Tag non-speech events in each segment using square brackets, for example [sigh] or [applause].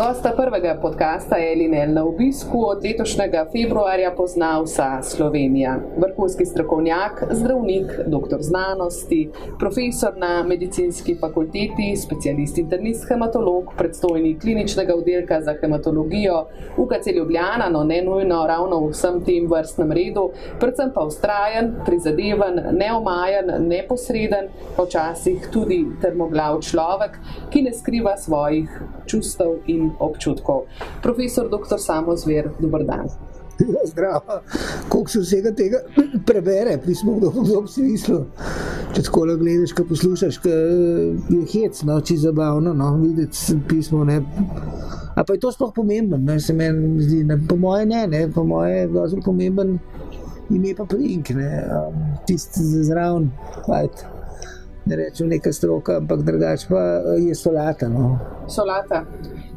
Gosta prvega podcasta je Linel na obisku od letošnjega februarja pozna vsa Slovenija. Vrhunski strokovnjak, zdravnik, doktor znanosti, profesor na medicinski fakulteti, specialist internist hematolog, predstojnik kliničnega oddelka za hematologijo UKC Ljubljana, no ne nujno ravno v vsem tem vrstnem redu, predvsem pa ustrajen, prizadeven, neomajen, neposreden, počasih tudi termoglav človek, ki ne skriva svojih čustev in občutkov. Profesor dr. Samo Zver, dober dan. Ja, zdravo, koliko se vsega tega prebere, pismo, kdo bo si mislil. Če tako le gledaš, kaj poslušaš, kaj je hec, no, či zabavno, no, videti pismo. Ne. A pa je to sploh pomembno, ne, se meni zdi, ne, po moje ne, ne, po moje je zelo pomemben ime pa prink, ne, um, tisti zraven, fajt. Ne rečem neka stroka, ampak drugače pa je solata. No. Solata.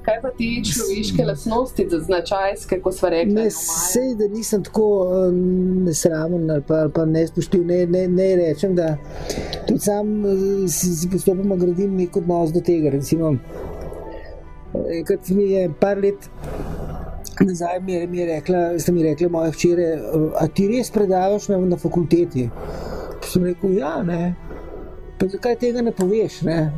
Kaj pa ti človeške lastnosti, značajske, ko smo rekli? Ne, sej, da nisem tako um, nesramen ali pa, ali pa nespoštljiv. Ne, ne, ne rečem, da tudi sam uh, si, si postopoma gradim nek odnos do tega. Recimo, enkrat mi je par let. Nazaj mi je, mi je rekla, ste mi rekli, moja hčera, a ti res predavaš na, na fakulteti? Sem rekel, ja, ne. Pa zakaj tega ne poveš? Ne?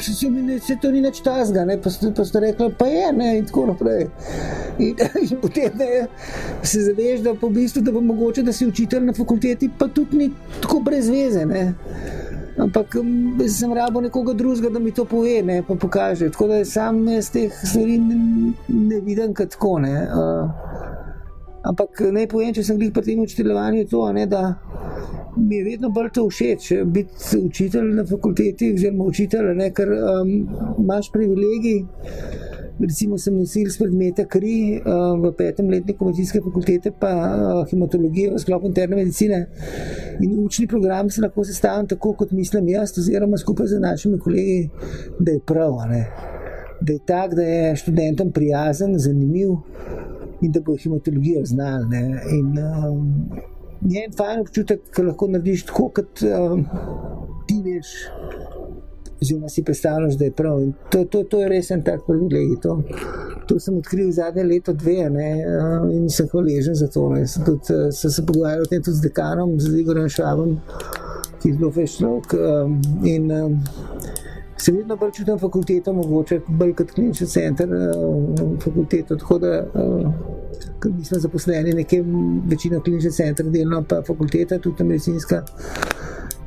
Se mi ne, se to ni več tasga, ne, pa pa ste rekli, pa je, ne, in tako naprej. In, [laughs] in potem ne, se zaveš, da po bistvu, da bo mogoče, da si učitelj na fakulteti, pa tudi ni tako brez veze, ne. Ampak sem rabo nekoga drugega, da mi to pove, ne, pa pokaže. Tako da sam jaz teh stvari ne, ne vidim kot tako. Uh, ampak naj povem, če sem jih pri tem učiteljevanju to, ne, da mi je vedno bolj to všeč, biti učitelj na fakulteti, oziroma učitelj, ne, ker um, imaš privilegij. Recimo, sem nosil predmete kri uh, v petem letniku medicinske fakultete, pa uh, hematologije v sklopu interne medicine. In učni program se lahko sestavlja tako, kot mislim jaz, oziroma skupaj z našimi kolegi, da je prav. Ne. Da je tak, da je študentom prijazen, zanimiv in da bo hematologijo znal. In, um, je en fajn občutek, ki lahko narediš tako, kot um, ti veš. Oziroma si predstavljaš, da je prav. To, to, to je res en tak privilegij. To, to sem odkril zadnje leto, dve, ne, uh, in sem hvaležen za to. Sem, tudi, uh, sem se pogovarjal o tem tudi z dekanom, z Igorjem Švabom, ki je zelo veščlok. Um, in um, se vedno bolj čutim fakulteto, mogoče bolj kot klinični center uh, fakulteto. Tako da uh, mi smo zaposleni, nekaj večino kliničnih centrov, delno pa fakulteta, tudi medicinska.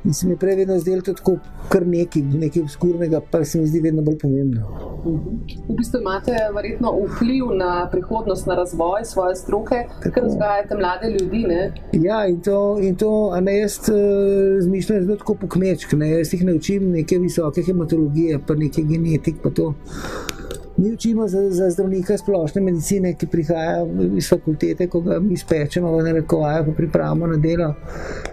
In se mi prej vedno zdelo tako, kar nekaj, nekaj obskurnega, pa se mi zdi vedno bolj pomembno. V bistvu imate verjetno vpliv na prihodnost, na razvoj svoje stroke, ker vzgajate mlade ljudi. Ne? Ja, in to, in to ne jaz uh, razmišljam zelo tako pokmečk, ne jaz jih naučim neke visoke hematologije, pa neke genetik, pa to. Mi učimo za, za zdravnika splošne medicine, ki prihaja iz fakultete, ko ga mi spečemo, v narekovaju, ko pripravimo na delo.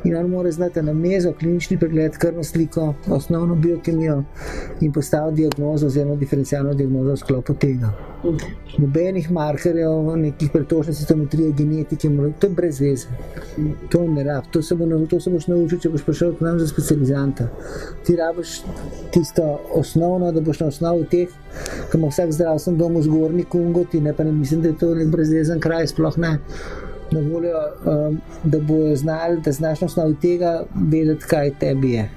In on mora znati na mezo, klinični pregled, krvno sliko, osnovno biokemijo in postaviti diagnozo, oziroma diferencialno diagnozo v sklopu tega. Nobenih markerjev, nekih pretočnih citometrij, genetike, to je brez veze. To ne rab, to se, bo, to se boš naučil, če boš prišel k nam za specializanta. Ti rabiš tisto osnovno, da boš na osnovi teh, ki ima vsak zdravstven dom v zgornji Kungoti, ne pa ne mislim, da je to nek brezvezen kraj, sploh ne. Na voljo, um, da bo znal, da znaš na osnovi tega vedeti, kaj tebi je.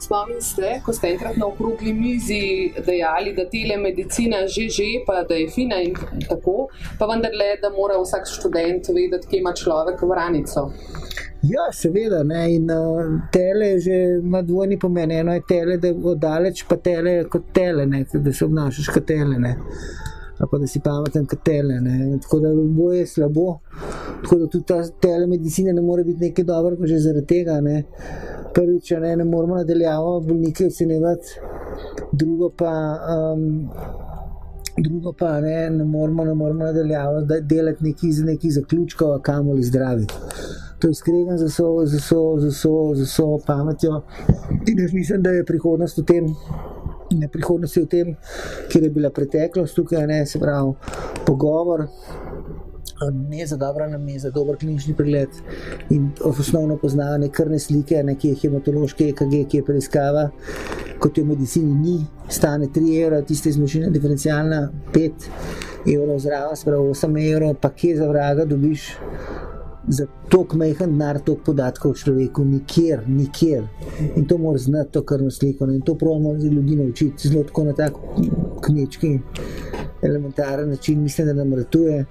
Spomnim se, ko ste enkrat na okrogli mizi dejali, da telemedicina že že, pa da je fina in tako, pa vendarle, da mora vsak študent vedeti, kje ima človek vranico. Ja, seveda. Ne. In uh, tele že ima dvojni pomen. Eno je tele, da je oddaleč, pa tele kot tele, ne, da se obnašaš kot tele. Ne. Pa da si pameten kot tele. Ne. Tako da bo je slabo. Tako da tudi ta telemedicina ne more biti nekaj dobrega, že zaradi tega. Ne. Prvič, ne, ne moramo nadaljavo bolnike ocenjevati, drugo pa. Um, Drugo pa ne, ne moramo, ne moramo nadaljevati, da delati neki za neki zaključkov, kamoli zdraviti. To je skregan za vso, za vso, za vso pametjo. In jaz mislim, da je prihodnost v tem, ne prihodnost je v tem, kjer je bila preteklost, tukaj ne, se pravi, pogovor. Ne za dobro, ne za dober klinični pregled in osnovno poznavanje krvne slike, nekje hematološke EKG, ki je preiskava, kot je v medicini, ni, stane 3 evra, tiste izmešine diferencialna 5 evrov zraven, spravo 8 evrov, pa kje za vraga dobiš za tok majhen denar, tok podatkov o človeku, nikjer, nikjer. In to moraš znati, to krvno sliko. In to pravimo ljudi naučiti, zelo tako na tak kmečki, elementaren način, mislim, da nam ratuje.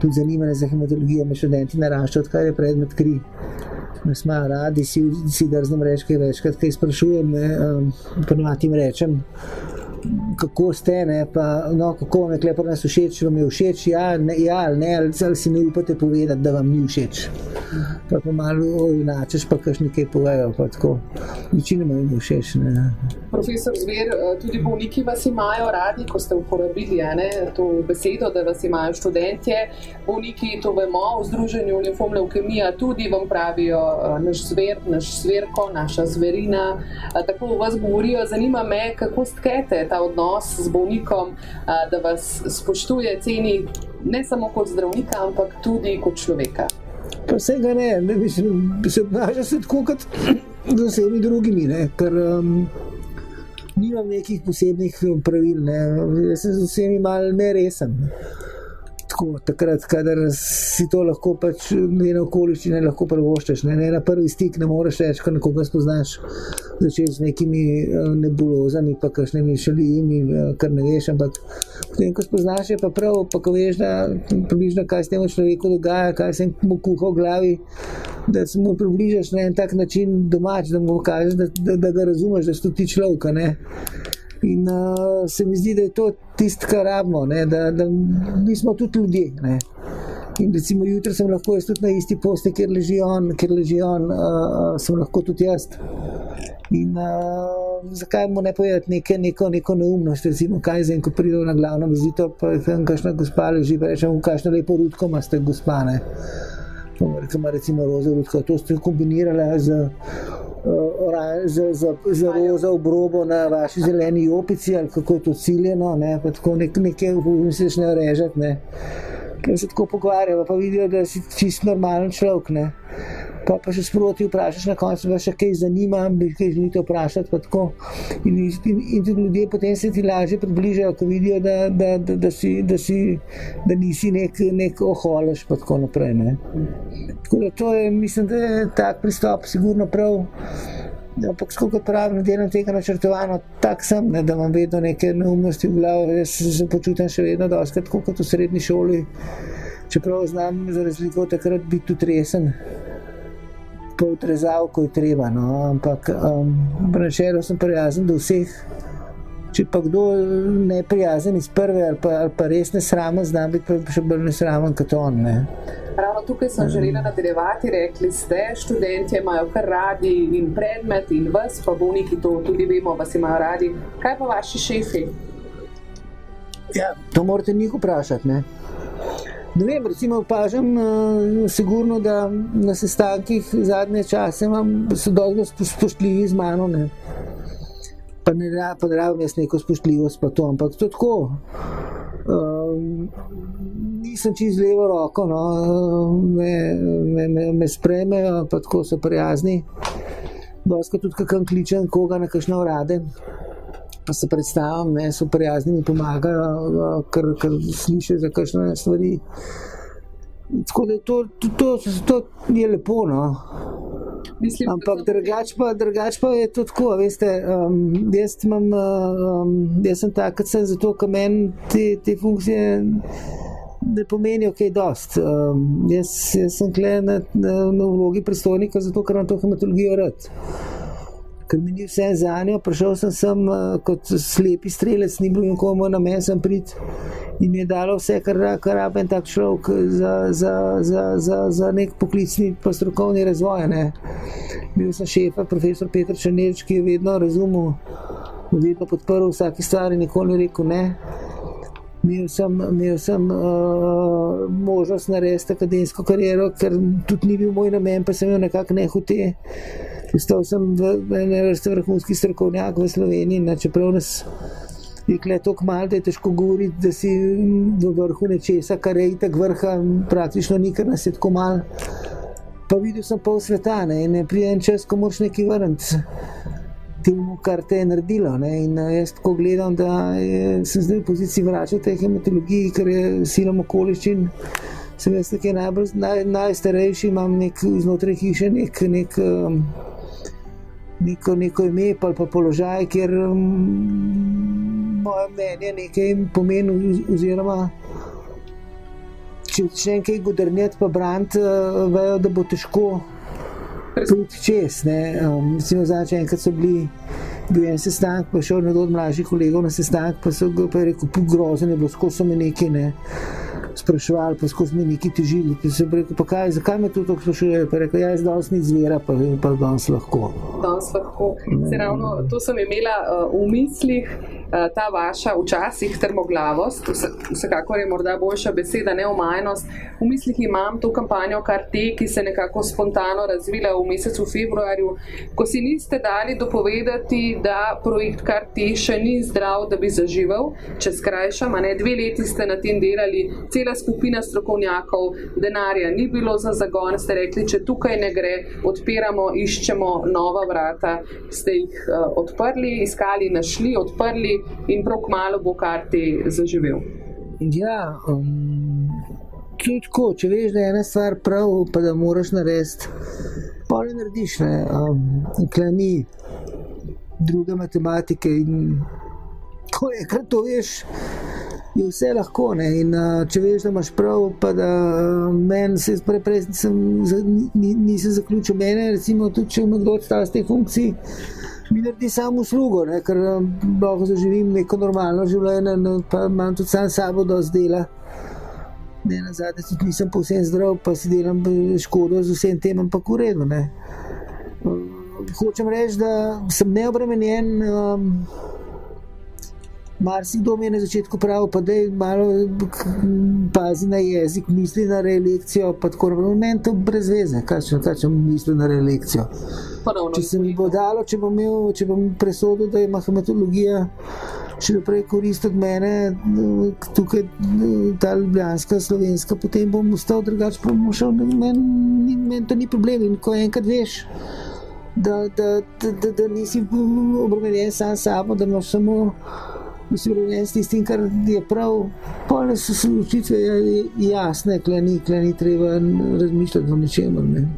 Tudi zanimanje za hematologijo, me študenti naraščajo, odkar je predmet kri. Me smo radi, si, si drznem reči, kaj večkrat, kaj sprašujem, um, ponovadi jim rečem, kako ste, ne, pa, no, kako vam je klepar nas všeč, vam je všeč, ja, ne, ja ne, ali, ali si ne upate povedati, da vam ni všeč. Pa pa malo inačeš, pa kaš nekaj povejo, pa tako. Večina mi je všeč. Ne. Profesor Zver, eh, tudi bolniki vas imajo radi, ko ste uporabili ne, to besedo, da vas imajo študentje. Bolniki to vemo, v Združenju Limfom Leukemija tudi vam pravijo eh, naš zver, naš zverko, naša zverina. Eh, tako vas govorijo, zanima me, kako stkete ta odnos z bolnikom, da vas spoštuje, ceni ne samo kot zdravnika, ampak tudi kot človeka. Pa vsega ne, ne mislim, se obnaša tako kot z vsemi drugimi, ne, ker um, nimam nekih posebnih pravil, ne, jaz sem z vsemi mal neresen. Tako, takrat, kadar si to lahko, pač njene okoliščine lahko prvoščeš. Ne, ne na prvi stik ne moreš reči, ko nekoga spoznaš, začeti z nekimi uh, nebulozami, pa kakšnimi šalijimi, uh, kar ne veš. Ampak potem, ko spoznaš, je pa prav, pa ko veš, da približno kaj se temu človeku dogaja, kaj se mu kuha v glavi, da se mu približaš na en tak način domač, da mu kažeš, da, da, da ga razumeš, da si ti človek. In uh, se mi zdi, da je to tisto, kar rabimo, ne? da, da mi smo tudi ljudje. Ne? In recimo jutri sem lahko jaz tudi na isti posti, kjer leži on, kjer leži on, uh, sem lahko tudi jaz. In uh, zakaj mu ne povedati neke, neko, neko neumnost, recimo, kaj zdaj, ko pridem na glavno vizito, pa je tam kakšna gospa leži, pa rečem, kakšno lepo rudko imate, gospane. Recimo, roza rudko, to ste kombinirali z za, za, za roza obrobo na vaši zeleni opici, ali kako je to ciljeno, ne, pa tako nek, nekaj misliš ne režati, ne. Ker se tako pogovarjajo, pa vidijo, da si čist normalen človek, ne. Pa pa še sproti vprašaš na koncu, da še kaj zanima, bi kaj želite vprašati, pa. In, in, in tudi ljudje potem se ti lažje približajo, ko vidijo, da, da, da, da, si, da, si, da nisi nek, nek oholež, pa tako naprej, ne. Tako da to je, mislim, da je tak pristop sigurno prav. Ampak, kot pravim, delam tega načrtovano, tako sem, ne, da imam vedno neke neumnosti v glavi, jaz se počutim še vedno doskrat, kot v srednji šoli. Čeprav znam za razliko takrat biti tudi resen, pa utrezal, ko je treba. No. Ampak um, načelo sem prijazen do vseh. Če pa kdo ne prijazen iz prve ali pa, ali pa res ne sramen, znam biti še bolj nesramen kot on. Ne. Ravno tukaj sem mm. želela nadaljevati. Rekli ste, študenti imajo kar radi in predmet, in vas, pa bolniki to tudi vemo, vas imajo radi. Kaj pa vaši šefi? Ja, to morate njih vprašati. Ne? Ne vem, recimo, opažam, uh, sigurno, da na sestankih zadnje čase imam, so dolgo spoštljivi z mano. Ne? Pa ne rabim jaz neko spoštljivost, pa to, ampak to tako. Um, nisem čez levo roko, no, me, me, me, me spremejo, pa tako so prijazni. Doska tudi, kakam kličem koga na kakšne urade, pa se predstavljam, ne, so prijazni in pomagajo, ker, ker slišijo za kakšne stvari. Tako da to, to, to, to je lepo. No. Mislim, Ampak drugače pa, drugač pa je to tako, veste, um, jaz, imam, um, jaz sem tak, kot sem zato, ker meni te, te funkcije ne pomenijo kaj dost. Um, jaz, jaz sem kle na, na, na vlogi predstojnika, zato ker imam to hematologijo rad. ker mi ni vse za njo. Prišel sem sem uh, kot slepi strelec, ni bil nikomu na meni, sem prid in mi je dalo vse, kar, kar raben tak človek za, za, za, za, za nek poklicni pa strokovni razvoj. Ne. Bil sem šefa, profesor Petr Črnelič, ki je vedno razumel, vedno podprl vsake stvari, nikoli ni rekel ne. Imel sem, imel sem uh, možnost narediti akademsko kariero, ker tudi ni bil moj namen, pa sem jo nekako ne hotel. Postal sem v eni vrsti vrhunski strokovnjak v Sloveniji, na, čeprav nas je tako malo, da je težko govoriti, da si v vrhu nečesa, kar je itak vrha, praktično ni, ker nas je tako malo. Pa videl sem pol sveta ne? in prijem čas, ko moraš nekaj vrniti. Temu, kar te je naredilo. Ne? In jaz tako gledam, da je, sem zdaj v poziciji vračati hematologiji, ker je silom okoliščin. Sem jaz nekaj najbolj, naj, najstarejši, imam nek, znotraj hiše nek, nek, um, neko, neko ime ali pa položaj, kjer um, moje mnenje nekaj pomeni. Oziroma, če če nekaj godrnjati, pa braniti, uh, vejo, da bo težko priti čez. Um, mislim, da enkrat so bili. Bil je en sestanek, pa šel nekdo od mlajših kolegov na sestanek, pa so ga rekel, grozen je bilo, skozi so me nekaj ne, spraševali, pa skozi me nekaj težili. Pa se rekel, pa kaj, zakaj me to tako sprašujejo? Pa rekel, jaz danes ni zvera, pa, pa danes lahko. Danes lahko. Se ravno to sem imela uh, v mislih. Eh, ta vaša včasih trmoglavost, vsekakor je morda boljša beseda, neomajnost. V mislih imam to kampanjo kar te, ki se nekako spontano razvila v mesecu februarju, ko si niste dali dopovedati, da projekt kar te še ni zdrav, da bi zaživel, če skrajšam. Ne, dve leti ste na tem delali, cela skupina strokovnjakov, denarja ni bilo za zagon, ste rekli, če tukaj ne gre, odpiramo, iščemo nova vrata. Ste jih uh, odprli, iskali, našli, odprli in prav kmalo bo kar ti zaživel. Ja, um, tako, če veš, da je ena stvar prav, pa da moraš narediti, pa ne narediš, ne, um, kaj ni druge matematike. In, ko je kar to veš. Je vse lahko. In, uh, če veš, da imaš prav, pa da uh, meni se prej, prej nisem, nisem zaključil, meni, recimo, tudi če me kdo odstavi z te funkcije mi naredi samo uslugo, ne, ker um, lahko zaživim neko normalno življenje, no, pa imam tudi sam sabo dosti dela. Ne, na zadnje tudi nisem povsem zdrav, pa si delam škodo z vsem tem, ampak v redu. Ne. Hočem reči, da sem neobremenjen. Um, Mar si kdo mi je na začetku pravil, pa da je malo pazi na jezik, misli na reelekcijo, pa tako naprej. Meni to brez veze, kaj če, kaj če misli na reelekcijo. Če se mi bo dalo, če bom, imel, če bom presodil, da ima hematologija še naprej korist od mene, tukaj ta ljubljanska, slovenska, potem bom ostal drugače, pa bom šel, meni men to ni problem. In ko enkrat veš, da, da, da, da, da nisi obremenjen sam s sabo, da imaš samo usmerjen s tistim, kar je prav. Polne so se odločitve jasne, kleni, kleni treba razmišljati o ničemer. Ne.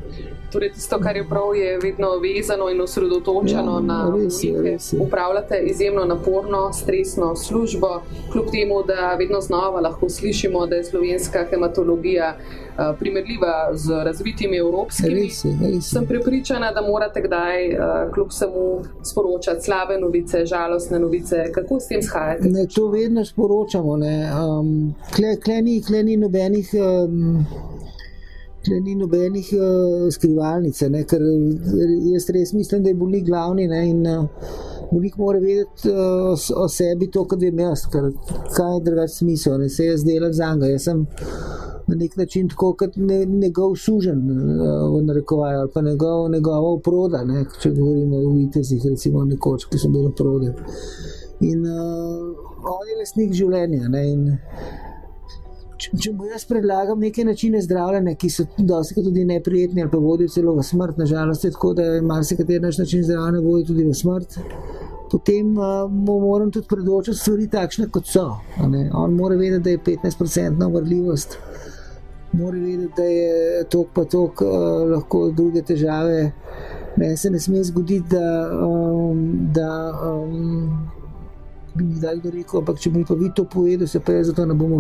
Torej, tisto, kar je prav, je vedno vezano in osredotočeno ja, na to. Upravljate izjemno naporno, stresno službo, kljub temu, da vedno znova lahko slišimo, da je slovenska hematologija uh, primerljiva z razvitimi evropskimi. Res je, res je. Sem prepričana, da morate kdaj, uh, kljub samo, sporočati slabe novice, žalostne novice. Kako s tem shajate? Ne, to vedno sporočamo. Um, kle, kle, ni, kle ni nobenih. Um, Tle ni nobenih uh, skrivalnic, ne, ker jaz res mislim, da je bolnik glavni ne, in uh, bolnik mora vedeti uh, o sebi to, kar vem jaz, ker kaj je drugače smisel, ne se jaz delam za njega. Jaz sem na nek način tako kot ne, njegov sužen, uh, v narekovaj, ali pa njegov, njegova oproda, ne, če govorimo o vitezih, recimo nekoč, ki so bili oprode. In uh, on je lasnik življenja. Ne, in, če mu jaz predlagam neke načine zdravljenja, ki so dosti tudi neprijetni ali pa vodijo celo v smrt, nažalost je tako, da marsikateri naš način zdravljenja vodi tudi v smrt. Potem uh, moram tudi predočiti stvari takšne, kot so. On mora vedeti, da je 15% vrljivost, mora vedeti, da je tok pa tok uh, lahko druge težave. Meni se ne sme zgoditi, da, um, da um, bi mi dal rekel, ampak če bi pa vi to povedal, se pa jaz za to ne bom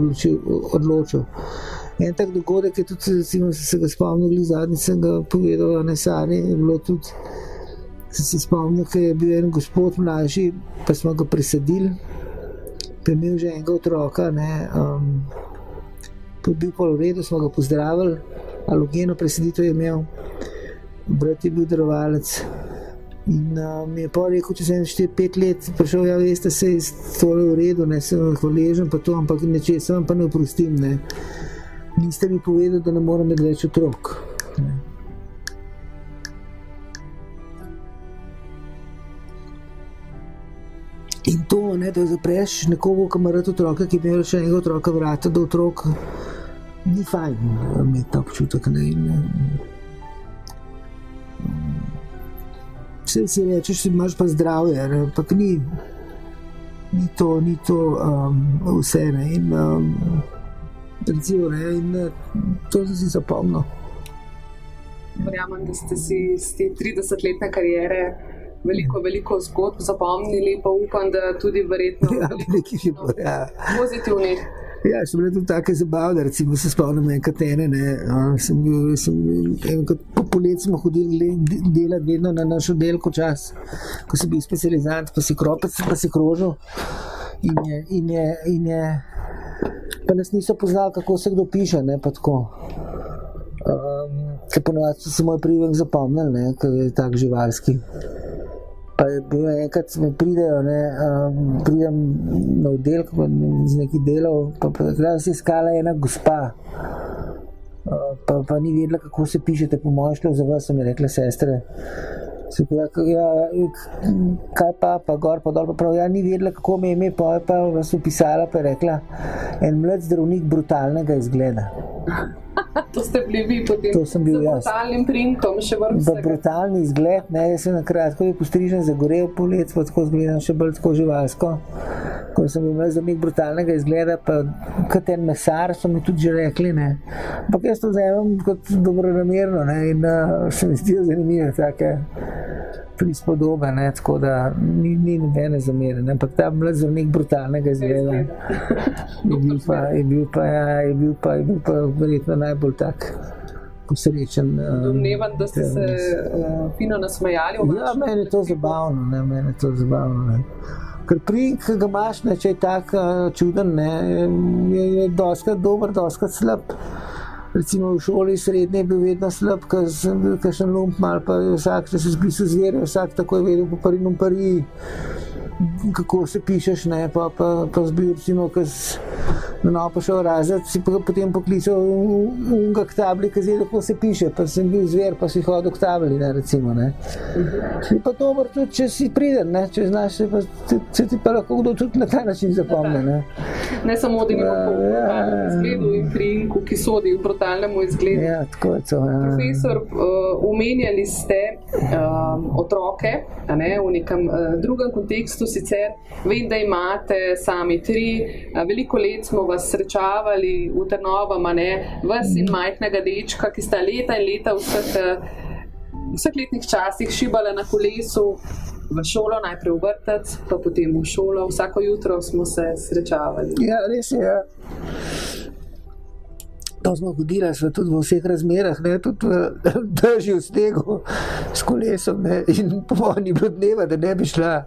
odločil. En tak dogodek je tudi, recimo, se ga spomnil, zadnji sem ga povedal, ne sari, je bilo tudi Sem se spomnil, da je bil en gospod mlajši, pa smo ga presadili, pa je imel že enega otroka. Ne, um, pa je bil pol v redu, smo ga pozdravili, alogeno presaditev je imel, brat je bil darovalec. In uh, mi je pa rekel, če sem 4-5 let prišel, ja, veste, se je tole v redu, ne sem hvaležen, pa to, ampak nečesa vam pa ne oprostim. Ne. Niste mi povedali, da ne morem imeti več otrok. Ne. In to, ne, da zapreš nekoga, ki ima rad otroka, ki ima še enega otroka, vrata do otrok, ni fajn imeti ta občutek. Ne, in, Vse si rečeš, da imaš pa zdravje, ampak ni, ni to, ni to um, vse. Ne, in, um, recimo, ne, in to sem si zapomnil. Verjamem, da ste si iz te 30-letne kariere veliko, veliko zgodb zapomnili, pa upam, da tudi verjetno [laughs] Ja, nekaj je bilo. Ja. pozitivnih. Ja, so bile tudi tako zabavne, recimo se spomnim enkrat ene. Ne, a, sem bil, sem bil, enkrat po poletju smo hodili delati vedno na naš oddelek čas, ko sem bil specializant, pa si kropec, pa si krožil. In je, in je, in je, pa nas niso poznali, kako se kdo piše, ne pa tako. Um, ker ponovadi so se moj primek zapomnili, ne, ker je tak živalski. Pa je bilo enkrat, ko pridejo, ne, um, pridem na oddelek z nekih delov, pa, pa takrat se je iskala ena gospa. Uh, pa, pa ni vedela, kako se pišete, po mojem šlo za vas, so mi rekle sestre. Se pa, ja, kaj pa, pa gor, pa dol, pa prav, ja, ni vedela, kako me ime, pa je pa vas upisala, pa je rekla, en mlad zdravnik brutalnega izgleda. To ste bili vi potem. To sem bil z jaz. brutalnim printom, še vrh Da, vsega. brutalni izgled, ne, jaz sem na kratko bil postrižen, zagorel polet, pa tako zgledam še bolj tako živalsko. Ko sem bil za nek brutalnega izgleda, pa kot en mesar, so mi tudi že rekli. Ne. Ampak jaz to vzamem kot dobronamerno ne, in uh, se mi zdijo zanimive take prispodobe, ne, tako da ni, ni nobene zamere. Ne. Ampak ta mlad zdravnik brutalnega izgleda je bil pa, je bil pa, ja, je bil pa, je bil pa verjetno najbolj tak. Posrečen. um, Domnevam, da ste se uh, fino nasmejali. Ja, meni je to zabavno, ne, meni je to zabavno. Ne. Ker pri, ki ga imaš, ne, če je tako uh, čuden, ne, je, je doskrat dober, doskrat slab. Recimo v šoli srednje je bil vedno slab, ker sem bil kakšen lump, mal pa vsak, če se spisal zver, vsak tako je vedel po in prvi, kako se pišeš, ne, pa, pa, pa zbil, recimo, ker na novo šel razred, si pa potem poklical unga k tabli, ki zve, kako se piše, pa sem bil zver, pa si hodil k tabli, ne, recimo, ne. Si pa dober tudi, če si priden, ne, če znaš, se, pa, se, se ti pa lahko kdo tudi na ta način zapomne, ne. Ne samo, da imamo po Ja, ja, brutalnem ja. izgledu in prinku, ki sodi v brutalnemu izgledu. Ja, tako je to, ja. Profesor, uh, omenjali ste um, otroke a ne, v nekem uh, drugem kontekstu. Sicer vem, da imate sami tri, veliko let smo vas srečavali v Trnovem, a ne, vas in majhnega dečka, ki sta leta in leta vseh, vseh letnih časih šibala na kolesu. V šolo, najprej v vrtec, pa potem v šolo. Vsako jutro smo se srečavali. Ja, res je. Ja. To smo hodili, smo tudi v vseh razmerah, ne, tudi v [laughs] držju, snegu, s kolesom. Ne, in po mojem ni bilo dneva, da ne bi šla.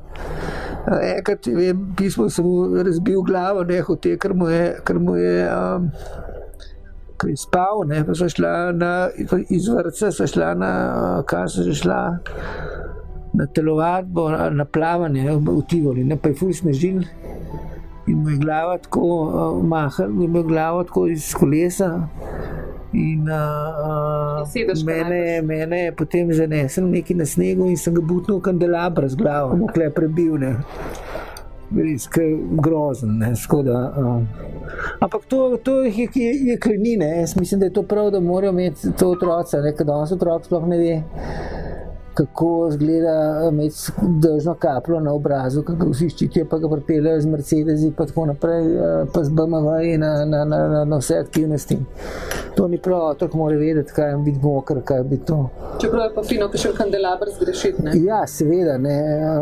Enkrat, vem, pismo sem mu razbil glavo, ne hote, ker mu je, ker mu je, um, ker je spal, ne, pa so šla na, iz vrtca, so šla na, kam so že šla, na telovadbo, na plavanje v Tivoli, ne, pa je ful snežil. In mu je glava tako uh, mahal, mu je glava tako iz kolesa. In uh, mene, je- mene je potem zanesel neki na snegu in sem ga butnil v kandelabra z glavo, mu kle prebil. Ne. Res ke grozen. Ne, da, uh. Ampak to, to je, je, je klenine. Jaz mislim, da je to prav, da morajo imeti to otroci, ker danes otrok sploh ne ve kako izgleda imeti držno kapljo na obrazu, ga vsi ščitijo, pa ga pripeljejo z Mercedesi, pa tako naprej, pa z BMW na, na, na, na, na vse aktivnosti. To ni prav, otrok mora vedeti, kaj je biti moker, kaj je biti to. Čeprav je pa fino, da še kandelabr zgrešiti. ne. Ja, seveda, ne.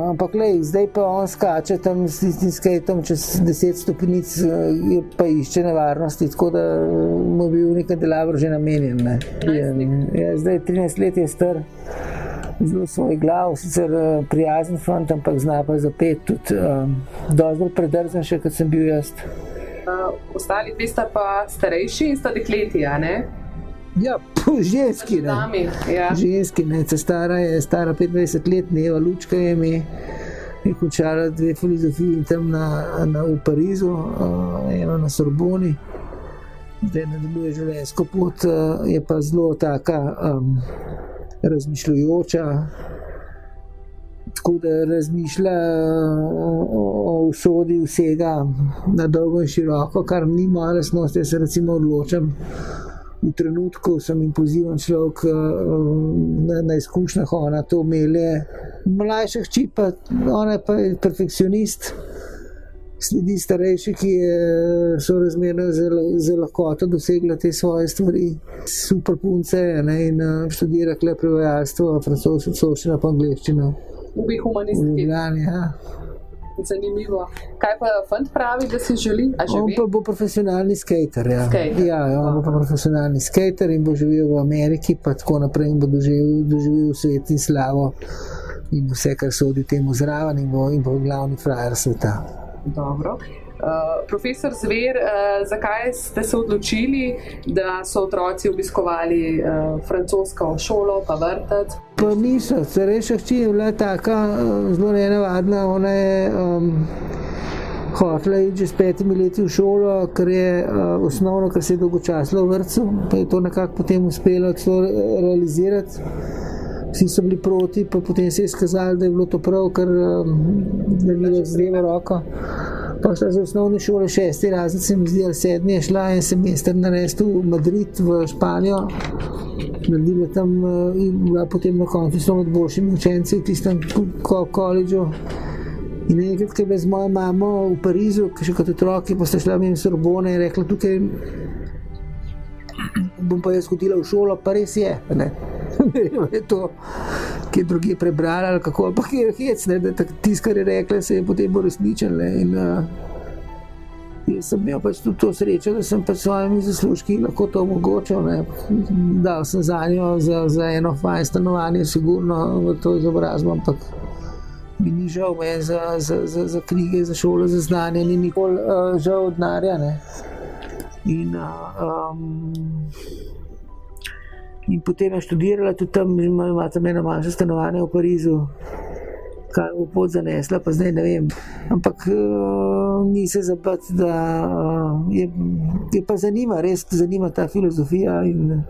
ampak lej, zdaj pa on skače tam s tistim skatom čez 10 stopnic, pa išče nevarnosti, tako da mu je bil nekaj delabr že namenjen. Ne. Je, ja, zdaj 13 let je star. Zelo svoj glav, sicer uh, prijazen fant, ampak zna pa zapet tudi um, dovolj predrzen, še kot sem bil jaz. Uh, ostali dve sta pa starejši in sta dekleti, a ne? Ja, ženski. Ne. Nami, ja. Ženski, ne, stara je stara 25 let, ne, lučka je mi. Je končala dve filozofiji tam na, na, v Parizu, uh, eno na Sorboni, zdaj nadaljuje življenjsko pot, uh, je pa zelo taka. Um, razmišljujoča. Tako da razmišlja o usodi vsega na dolgo in široko, kar ni moja resnost. Jaz se recimo odločam v trenutku, sem impulziven človek na, na izkušnjah, ona to melje. Mlajša hči pa, ona je pa perfekcionist sledi starejši, ki je sorazmerno zelo lahko dosegla te svoje stvari. Super punce ne, in študira kle prevajalstvo, francosko, pa angliščino. Ubi humanistiki. Ja. Zanimivo. Kaj pa fant pravi, da si želi? On pa bo profesionalni skater. Ja, skater. ja on bo pa profesionalni skater in bo živel v Ameriki, pa tako naprej in bo doživel, doživel svet in slavo in vse, kar sodi temu zraven in bo, in bo glavni frajer sveta. Dobro. Uh, profesor Zver, uh, zakaj ste se odločili, da so otroci obiskovali uh, francosko šolo, pa vrtec? Pa niso, starejša hči je bila taka zelo nenavadna. Ona je um, hotela iti že s petimi leti v šolo, kar je uh, osnovno, kar se je dolgočasilo v vrtu, pa je to nekako potem uspelo realizirati. Vsi so bili proti, pa potem se je izkazalo, da je bilo to prav, ker je bilo z levo roko. Pa šla za osnovne šole, šesti razred, se mi zdi, ali sedmi šla en semester na restu v Madrid, v Španijo. Naredila tam eh, in bila potem na koncu s med boljšimi učenci v tistem koledžu. In enkrat, ko je bila z mojo mamo v Parizu, ki še kot otroki, pa sta šla mi in Sorbone in rekla, tukaj bom pa jaz hodila v šolo, pa res je. Ne? [laughs] je to, ki je drugi prebral, ali kako pa je hec, ne, da tisto, kar je rekla, se je potem uresničilo. Uh, jaz sem imel pač tudi to srečo, da sem pa s svojimi zaslužki lahko to omogočil. Dal sem za njo, za, za eno fajn stanovanje, sigurno v to izobrazbo, ampak mi ni žal me za, za, za, za knjige, za šole, za znanje, ni nikoli uh, žal od denarja. In uh, um, In potem je študirala tudi tam, ima tam eno manjše stanovanje v Parizu, kaj bo pot zanesla, pa zdaj ne vem. Ampak uh, ni se zabati, da uh, je, je pa zanima, res zanima ta filozofija in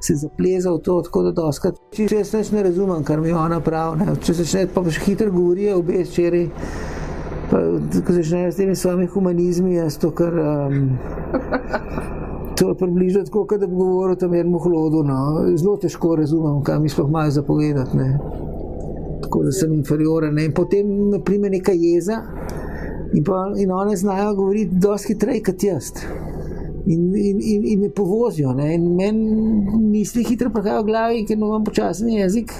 se zapleza v to, tako da doskrat. Če jaz več ne razumem, kar mi ona pravi, če se še pa še hitro govorijo obe včeri. Pa, ko začnejo s temi svojimi humanizmi, jaz to kar. Um, To je približno tako, kot da bi govoril o tem enem hlodu. No. Zelo težko razumem, kaj mi sploh imajo zapovedati. Ne. Tako da sem inferioren. In potem prime neka jeza in, pa, in one znajo govoriti dosti hitreje kot jaz. In, in, in, in me povozijo. Ne. In meni misli hitro prihajajo v glavi, ker imam počasen jezik.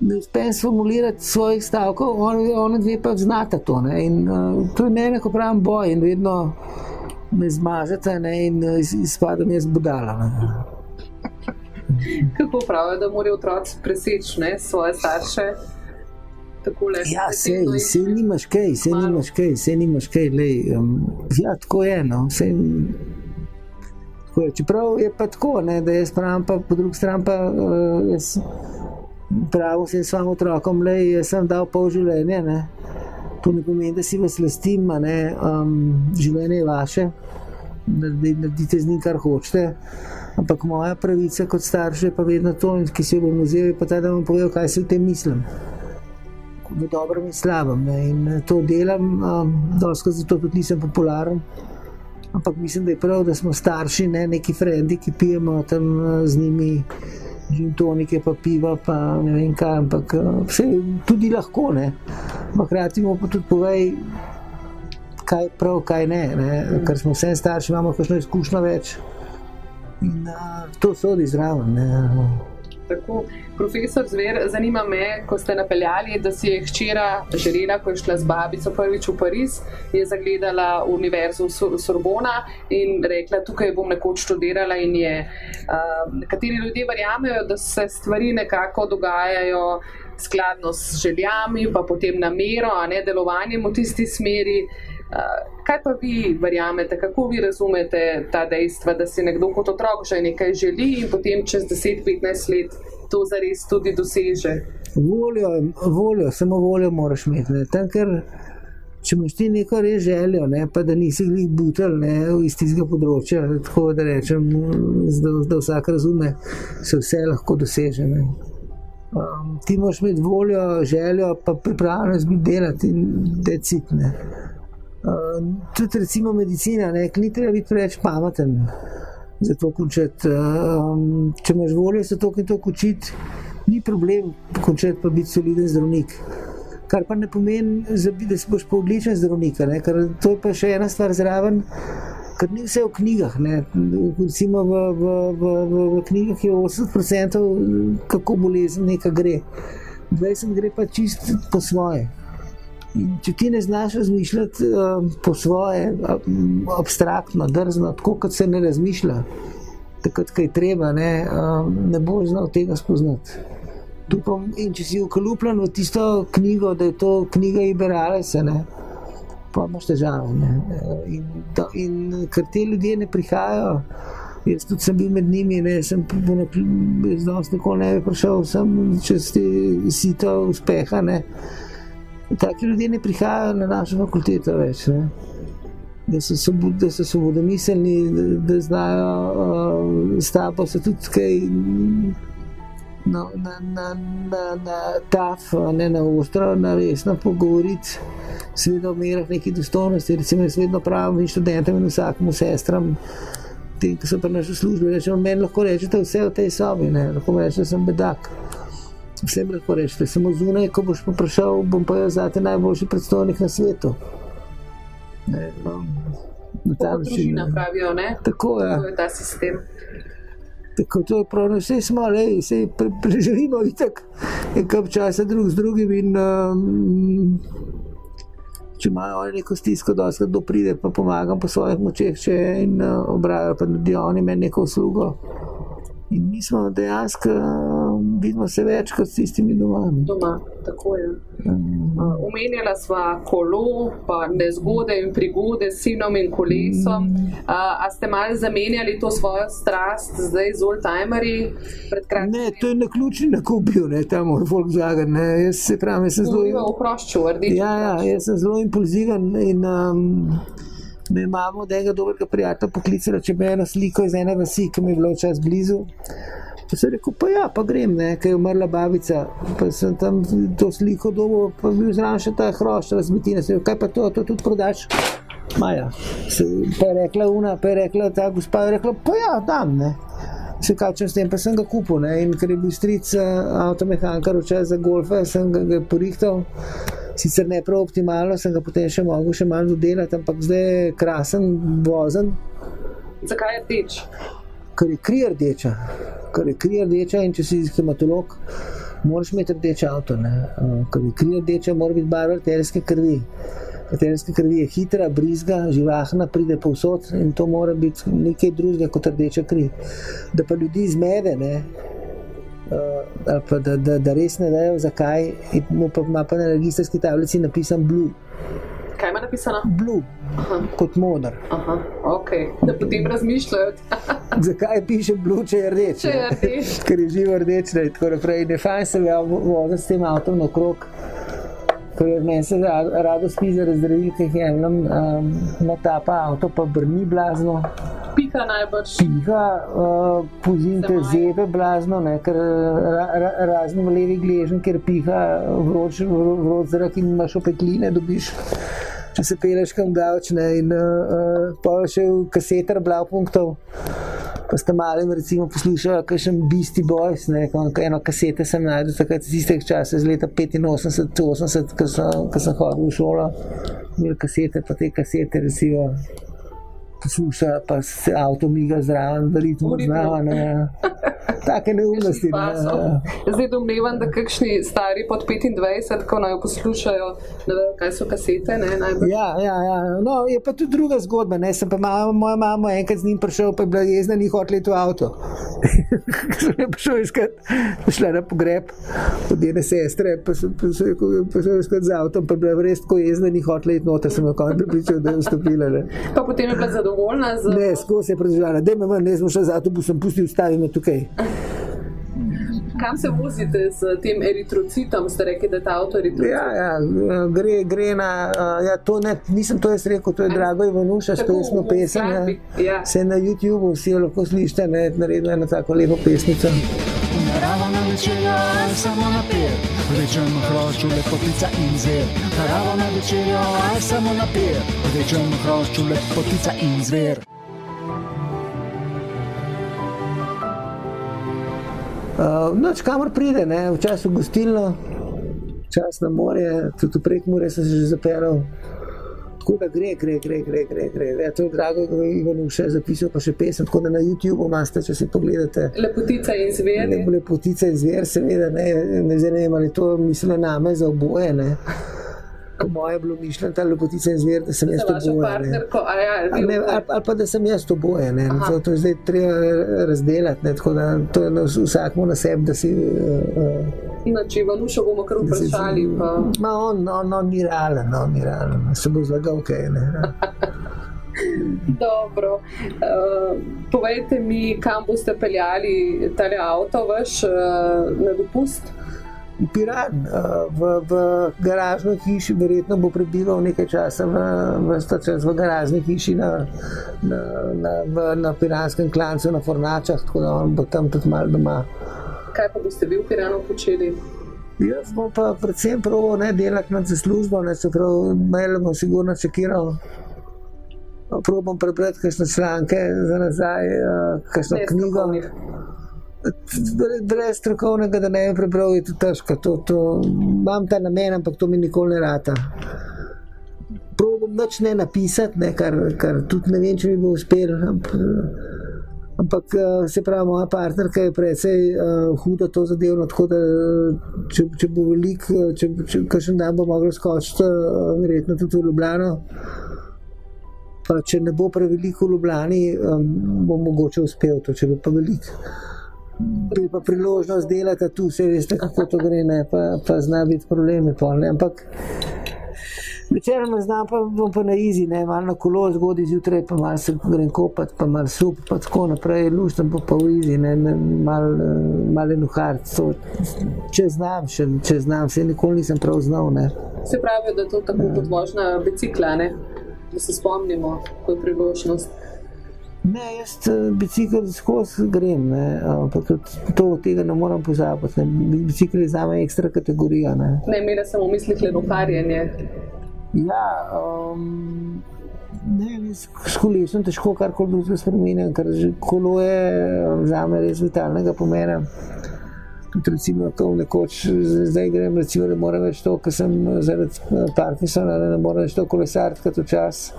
Ne uspem formulirati svojih stavkov, oni dve pa znata to. Ne. In uh, to je ne neko pravim boj in vedno me zmažete ne, in eh, izpadem jaz budala. Kako pravijo, da morajo otroci preseči ne, svoje starše? Ja, se, se nimaš kaj, se malo. nimaš kaj, se nimaš kaj. Lej, um, ja, tako je. No, se, tako je. Čeprav je pa tako, ne, da jaz pravim, pa po drugi strani pa uh, jaz pravim vsem svojim otrokom, da sem dal pol življenja. Ne. To ne pomeni, da si vas lastim, ne, um, življenje je vaše, naredite z njim, kar hočete. Ampak moja pravica kot starš je pa vedno to, ki si jo bom vzel, pa ta, da vam povem, kaj si v tem mislim. V dobrem in slabem. Ne. In eh, to delam, um, doskrat zato tudi nisem popularen. Ampak mislim, da je prav, da smo starši, ne neki frendi, ki pijemo tam uh, z njimi in tonike, pa piva, pa ne vem kaj, ampak eh, vse tudi lahko. Hkrati mu pa tudi povej, kaj je prav, kaj ne, ne. ker smo vse starši, imamo kakšno izkušnjo več. In uh, to sodi zraven. Ne. Tako, profesor Zver, zanima me, ko ste napeljali, da si je hčera želela, ko je šla z babico prvič v Pariz, je zagledala univerzo Sorbona in rekla, tukaj bom nekoč študirala in je. Uh, nekateri ljudje verjamejo, da se stvari nekako dogajajo skladno s željami, pa potem namero, a ne delovanjem v tisti smeri. Uh, kaj pa vi verjamete, kako vi razumete ta dejstva, da si nekdo kot otrok že nekaj želi in potem čez 10-15 let to zares tudi doseže? Voljo, voljo samo voljo moraš imeti. Tam, ker, če imaš ti neko res željo, ne, pa da nisi jih butel iz tistega področja, tako da rečem, da, da vsak razume, se vse lahko doseže. Ne. Um, ti moraš imeti voljo, željo, pa pripravljenost biti delati in decitne. Uh, tudi recimo medicina, ne, ni treba biti preveč pameten. Zato končati, um, če imaš voljo se to in to učiti, ni problem, končati pa biti soliden zdravnik. Kar pa ne pomeni, da si boš pa odličen zdravnik, ker to je pa še ena stvar zraven, ker ni vse v knjigah. Recimo v, v, v, v, v knjigah je 80% kako bolezen neka gre, 20% gre pa čist po svoje. Če ti ne znaš razmišljati um, po svoje, um, abstraktno, drzno, tako kot se ne razmišlja, tako kot je treba, ne, um, ne boš znal tega spoznati. Tupam, in če si ukolupljen v tisto knjigo, da je to knjiga Iberalesa, pa imaš težave. Ne. In, to, in ker te ljudje ne prihajajo. Jaz tudi sem bil med njimi, ne sem z danes nikoli ne bi prišel, sem čez te sito uspeha. Ne taki ljudje ne prihajajo na našo fakulteto več. Ne? Da so, da so svobodomiselni, da, da znajo uh, stavo se tudi kaj na, na, na, na, na taf, ne na ostro, na resno pogovoriti, seveda v merah neki dostojnosti. Recimo, jaz vedno pravim in študentom in vsakemu sestram, tem, ki so pa naše službe, rečemo, meni lahko rečete vse v tej sobi, ne? lahko rečete, da sem bedak. Vse lahko rečete, samo zunaj, ko boš pa prišel, bom pa jaz zate najboljši predstavnik na svetu. Ne, no, na ta način. Pravijo, tako je. To je ta sistem. Tako to je prav, vse smo, le, vse pre, preživimo in tako, nekaj časa drug z drugim. In, um, če imajo oni neko stisko, da se kdo pride, pa pomagam po svojih močeh, če in uh, obrajajo, pa tudi oni meni neko uslugo. In mi smo dejansko, vidimo se več kot s tistimi domami. Doma, tako je. Umenjala mm. sva kolo, pa nezgode in prigode s sinom in kolesom. Mm. A, a ste malo zamenjali to svojo strast zdaj z oldtimerji? Ne, to je na ključni nakubil, ne, tam v Volkswagen. Ne. Jaz se pravim, jaz sem zelo... V prošču, rdič. Ja, ja, jaz sem zelo impulziven in... Um, Me imamo od enega dobrega prijatelja poklicala, če bi eno sliko iz ene vasi, ki mi je bilo čas blizu. Pa sem rekel, pa ja, pa grem, ker je umrla babica. Pa sem tam to sliko dobil, pa bil zraven še ta hrošč, razbitina. Rekel, kaj pa to, to tudi prodaš? Maja. Se, pa je rekla una, pa je rekla ta gospa, je rekla, pa ja, dam, ne. Se kačem s tem, pa sem ga kupil, ne. In ker je bil stric avtomehankar včasih za golfe, sem ga, ga porihtal sicer ne prav optimalno, sem ga potem še mogel še malo dodelati, ampak zdaj je krasen, vozen. Zakaj je rdeč? Ker je kri rdeča, ker je kri rdeča in če si hematolog, moraš imeti rdeč avto. Ne? Ker je kri rdeča, mora biti barva arterijske krvi. Arterijske krvi je hitra, brizga, živahna, pride povsod in to mora biti nekaj drugega kot rdeča kri. Da pa ljudi zmede, ne? uh, pa da, da, da res ne vejo, zakaj mu pa ima pa na registrski tablici napisan Blue. Kaj ima napisano? Blue, Aha. kot modar. Aha, ok, da potem razmišljajo. [laughs] zakaj piše Blue, če je rdeč? Če je rdeč. Ker je živo rdeč, je tako naprej. Ne fajn se ga voziti s tem avtom na krok. Meni se rado spi za razdelitev, ki jih jemljem, um, no ta pa avto pa brni blazno piha najbrž. Piha, uh, pozimte zebe, blazno, ne, ker ra, ra, razno v levi gležen, ker piha vroč, vroč zrak in imaš opekline, dobiš. Če se peleš kam davčne in uh, pa še v kasetar blaupunktov, pa ste mali, recimo, poslušali, kaj še Beastie Boys, ne, eno kasete sem najdel, takrat iz istih časov, iz leta 85-80, ko sem hodil v šolo, imel kasete, pa te kasete, recimo posluša, pa se avto miga zraven, da ritmo znava. [laughs] take neumnosti. Ne. Zdaj domnevam, da kakšni stari pod 25, ko naj poslušajo, ne vem, kaj so kasete. Ne, ja, ja, ja. No, je pa tudi druga zgodba. Ne. Sem pa malo, moja mama enkrat z njim prišel, pa je bila jezna, ni hotel iti v avto. sem [laughs] je prišel iskat, šla na pogreb od njene sestre, pa sem prišel iskat z avtom, pa je bila res tako jezna, ni hotel iti noter, sem jo konj pripričal, da je vstopila. Ne. Pa potem je bila zadovoljna z... Ne, skozi je predržala, da me ven, ne smo šli z avtobusom, pusti ustavimo tukaj. Kam se vozite z tem eritrocitom, ste rekli, da je ta avto eritrocit? Ja, ja gre, gre na, ja, to ne, nisem to jaz rekel, to je Drago Ivanuša, s pesmo pesem. Ja. Ja. Se na YouTubeu vsi lahko slišite, ne, naredila ena tako lepo pesmico. Narava na večerjo, samo na pet, rečemo hrošču, lepotica in zver. Narava na večerjo, samo na pet, rečemo hrošču, lepotica in zver. Uh, noč kamor pride, ne? včasih v gostilno, včasih na morje, tudi prek morja sem se že zapeljal. Tako da gre, gre, gre, gre, gre, gre. Ja, to je drago, da je Ivan še zapisal, pa še pesem, tako da na YouTubu imate, če si pogledate. Lepotica in zver. Lepotica in zver, seveda, ne, ne, ne, ne, ali to misle name za oboje, ne po moje bilo mišljeno, ta lepotica je zver, da sem jaz to boje. Ja, ali, ali pa da sem jaz to boje. To, to je zdaj treba razdelati. Ne, tako da to je na vsakmu na sebi, da si. Uh, Če vam še bomo kar vprašali. Ma on, on, on ni realen, on ni realen, se bo zlagal kaj. Ne, [laughs] Dobro. Uh, povejte mi, kam boste peljali ta avto, vaš uh, na dopust? Piran, v, v garažni hiši, verjetno bo prebival nekaj časa v, v, čas, v garažni hiši na, na, na, v, na Piranskem klancu, na Fornačah, tako da bo tam tudi malo doma. Kaj pa boste vi v Piranu počeli? Jaz bom pa predvsem proval ne delati nad zaslužbo, ne se pravi, mail bom sigurno čekiral. Probam prebrati kakšne članke za nazaj, kakšno knjigo. Brez strokovnega, da ne bi prebral, je to težko. To, to, imam ta namen, ampak to mi nikoli ne rata. Probam noč ne napisati, ne, kar, kar tudi ne vem, če mi bo uspel. Ampak eh, se pravi, moja partnerka je precej uh, huda to zadevno, tako da če, če bo velik, eh, če, če kakšen dan bo mogla skočiti, uh, verjetno tudi v Ljubljano. Pa če ne bo preveliko v Ljubljani, um, bo mogoče uspel to, če bo pa veliko bi pa priložnost delati tu, vse veste, kako to gre, ne, pa, pa zna biti problemi. Pol, Ampak večeroma znam pa, pa na izi, ne, malo na kolo zgodaj zjutraj, pa malo se grem kopati, pa malo sup, pa tako naprej, luštam pa, pa v izi, ne, ne, malo mal enuhar. Če znam, še, če znam, se nikoli nisem prav znal. Ne. Se pravi, da je to tako kot vožnja bicikla, ne? da se spomnimo, ko je priložnost. Ne, jaz eh, bicikl skozi grem, ne, ampak to od tega ne morem pozabiti. Bicikl je za me ekstra kategorija. Ne, ne imela sem v mislih le dokarjenje. Ja, um, ne, s kolesom težko karkoli drugega spremeniti, ker kolo je za me res vitalnega pomena tudi recimo, ko nekoč zdaj grem, recimo, ne morem več to, ker sem zaradi eh, Parkinsona, ne morem več to kolesariti, kot včasih.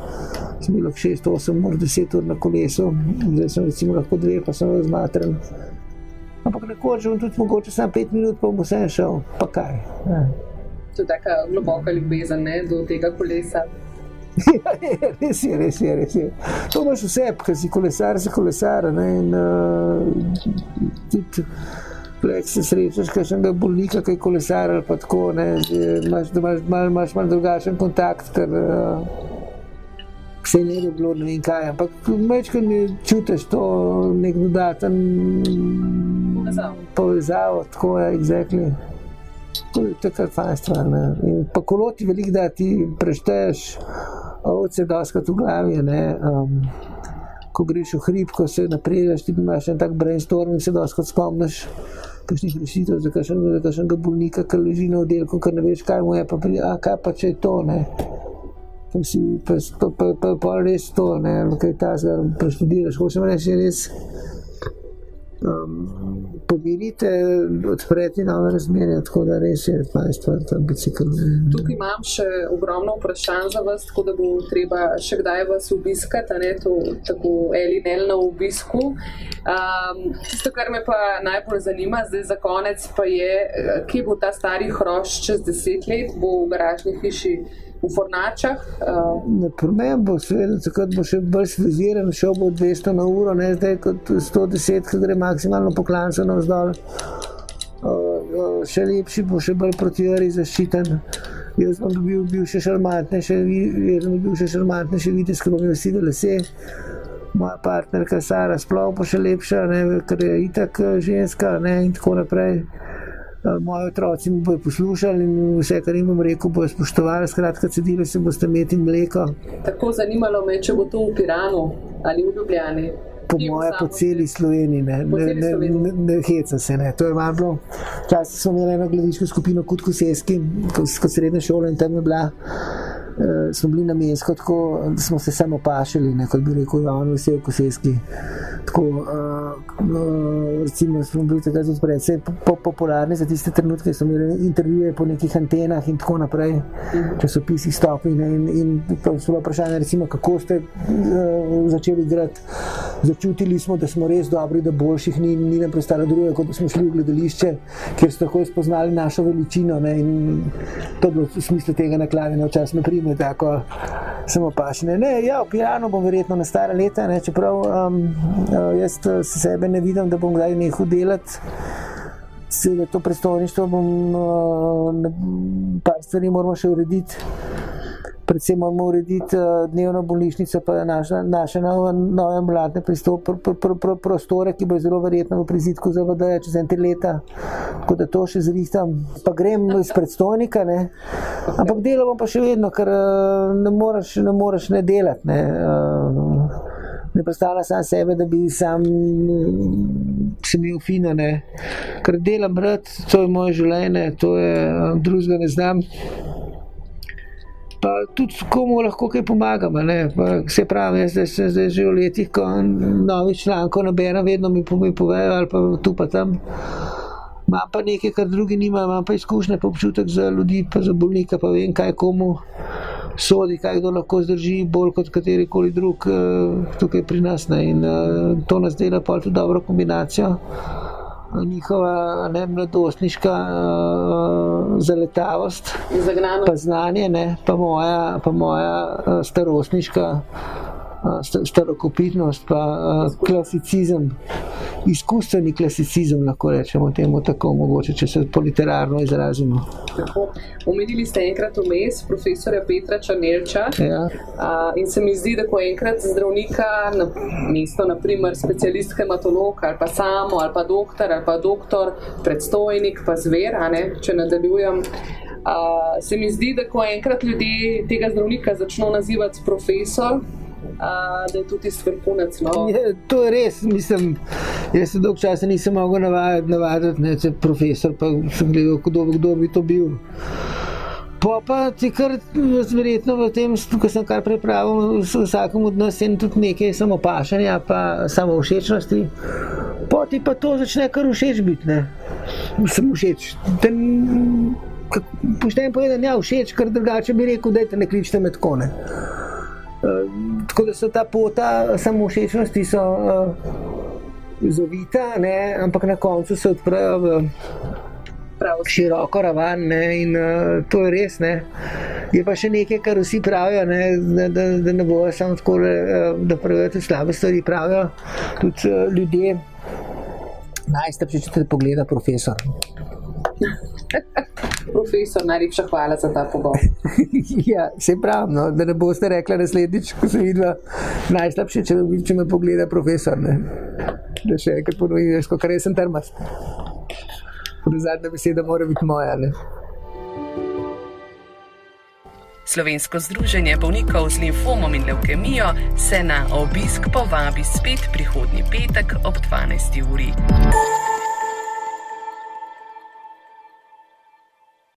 Sem bil 6, 8, morda 10 ur na kolesu, zdaj sem recimo lahko dve, pa sem razmatren. Ampak nekoč bom tudi mogoče samo 5 minut, pa bom vse šel, pa kaj. Ja. To je tako globoka ljubezen do tega kolesa. Ja, [laughs] res je, res je, res je. To imaš vse, ker si kolesar, si kolesar. Ne, in, uh, tudi, Plek se srečaš, enega bolnika, kaj kolesar ali pa tako, ne, imaš, da imaš malo, imaš malo drugačen kontakt, ker uh, vse ne bi bilo, ne vem kaj, ampak večkrat mi čutiš to nek dodaten povezavo, tako je, exactly. To je kar fajn stvar. Ne. In pa koloti velik, da ti prešteješ ovce doskrat v glavi, ne. Um, ko greš v hrib, ko se napreduješ, ti imaš en tak brainstorm in se doskrat spomniš kakšnih rešitev za kakšnega bolnika, ki leži na oddelku, ker ne veš, kaj mu je, pa pri, a kaj pa če je to, ne. Pa si pa, pa, pa, pa, pa res to, ne, kaj ta zdaj preštudiraš. Hočem reči, res um, pomirite, odpreti nove razmere, tako da res je fajn stvar ta bicikl. Tukaj imam še ogromno vprašanj za vas, tako da bo treba še kdaj vas obiskati, ne to tako ali ne na obisku. Um, tisto, kar me pa najbolj zanima, zdaj za konec, pa je, kje bo ta stari hrošč čez deset let, bo v garažni hiši v Fornačah. Uh. Problem bo, seveda, takrat bo še bolj sviziran, šel bo 200 na uro, ne zdaj kot 110, ki gre maksimalno poklansano vzdolj. Uh, še lepši bo, še bolj proti jari zaščiten. Jaz sem bil, bil še šarmantnejši, jaz sem bil še šarmantnejši, videti, ker bom imel vsi lase. Moja partnerka Sara sploh bo še lepša, ne, ker je itak ženska ne, in tako naprej. Eh, moji otroci mi bodo poslušali in vse, kar jim bom rekel, bodo spoštovali. Skratka, cedili se boste imeti mleko. Tako zanimalo me, če bo to v Piranu ali v Ljubljani. Po mojem, po celi Sloveniji, ne, ne, ne, ne, ne heca se. Ne. To je malo. Včasih smo imeli eno gledališko skupino Kutkoseski, kot srednja šola in tam je bila uh, smo bili na mestu, tako smo se samo pašili, ne, kot bi rekel, javno vse v Koseski. Tako, uh, uh, recimo, smo bili takrat tudi precej po, po, popularni za tiste trenutke, smo imeli intervjuje po nekih antenah in tako naprej, časopisi stopni. In, in to so vprašanje, recimo, kako ste uh, začeli igrati. Začutili smo, da smo res dobri, da boljših ni, ni nam prestalo druge, kot da smo šli v gledališče, kjer so tako spoznali našo veličino. Ne, in to je bilo v smislu tega nakladanja, včasih ne prime tako samo pašne. Ne, ja, v Piranu bom verjetno na stare leta, ne, čeprav um, uh, jaz uh, sebe ne vidim, da bom kdaj nehal delati. Seveda to predstavništvo bom, uh, par stvari moramo še urediti predvsem moramo urediti uh, dnevno bolnišnico, pa naše, naše nove, nove mladne pristop, pr, pr, pr, pr, prostore, ki bo zelo verjetno v prizitku za VD čez en tri leta. Tako da to še zrihtam. Pa grem iz predstojnika, ne. ampak delo bom pa še vedno, ker uh, ne moreš ne, moreš ne delati. Ne. Uh, Ne predstavljam sam sebe, da bi sam se imel fino, ne. ker delam rad, to je moje življenje, to je drugega ne znam pa tudi komu lahko kaj pomagamo. Se pravi, jaz sem zdaj že v letih, ko novi članko naberem, vedno mi povejo ali pa tu pa tam. Imam pa nekaj, kar drugi nimajo, imam pa izkušnje, pa občutek za ljudi, pa za bolnika, pa vem, kaj komu sodi, kaj kdo lahko zdrži, bolj kot katerikoli drug uh, tukaj pri nas. Ne. In uh, to nas dela pa tudi dobro kombinacijo njihova ne, mladostniška uh, zaletavost, pa znanje, ne, pa moja, pa moja uh, starostniška starokopitnost, pa klasicizem, izkustveni klasicizem, lahko rečemo temu tako, mogoče, če se po literarno izrazimo. Omenili ste enkrat vmes profesora Petra Črnelča ja. in se mi zdi, da ko enkrat zdravnika na mesto, naprimer specialist hematolog ali pa samo ali pa doktor ali pa doktor, predstojnik pa zver, ne, če nadaljujem. Uh, se mi zdi, da ko enkrat ljudje tega zdravnika začnejo nazivati profesor, da je tudi vrhunec. No? Je, to je res, mislim. Jaz se dolgo časa nisem mogel navaditi, navaditi ne, če profesor, pa sem gledal, kdo, kdo bi to bil. Pa, pa ti kar verjetno v tem, ko sem kar pripravil, vsakemu od nas je tudi nekaj samopašanja, pa samo všečnosti. Pa ti pa to začne kar všeč biti, ne. Sem všeč. Poštejem povedati, ja, všeč, ker drugače bi rekel, da te ne kličete med kone. Uh, tako da so ta pota samo všečnosti so uh, zovita, ne? ampak na koncu se odprejo v široko raven in uh, to je res. Ne? Je pa še nekaj, kar vsi pravijo, ne? Da, da, da ne bojo samo tako, da pravijo slabe stvari. Pravijo tudi uh, ljudje, najslabše, če te pogleda profesor. [laughs] Profesor, najlepša hvala za ta pogovor. [laughs] ja, se pravi, no, da ne boste rekli naslednjič, ko se vidi najslabše, če, če me pogleda profesor. Ne. Da še enkrat ponovim, kar jaz sem termas. Zadnja beseda mora biti moja. Ne. Slovensko združenje bolnikov z limfomom in leukemijo se na obisk povabi spet prihodnji petek ob 12. uri.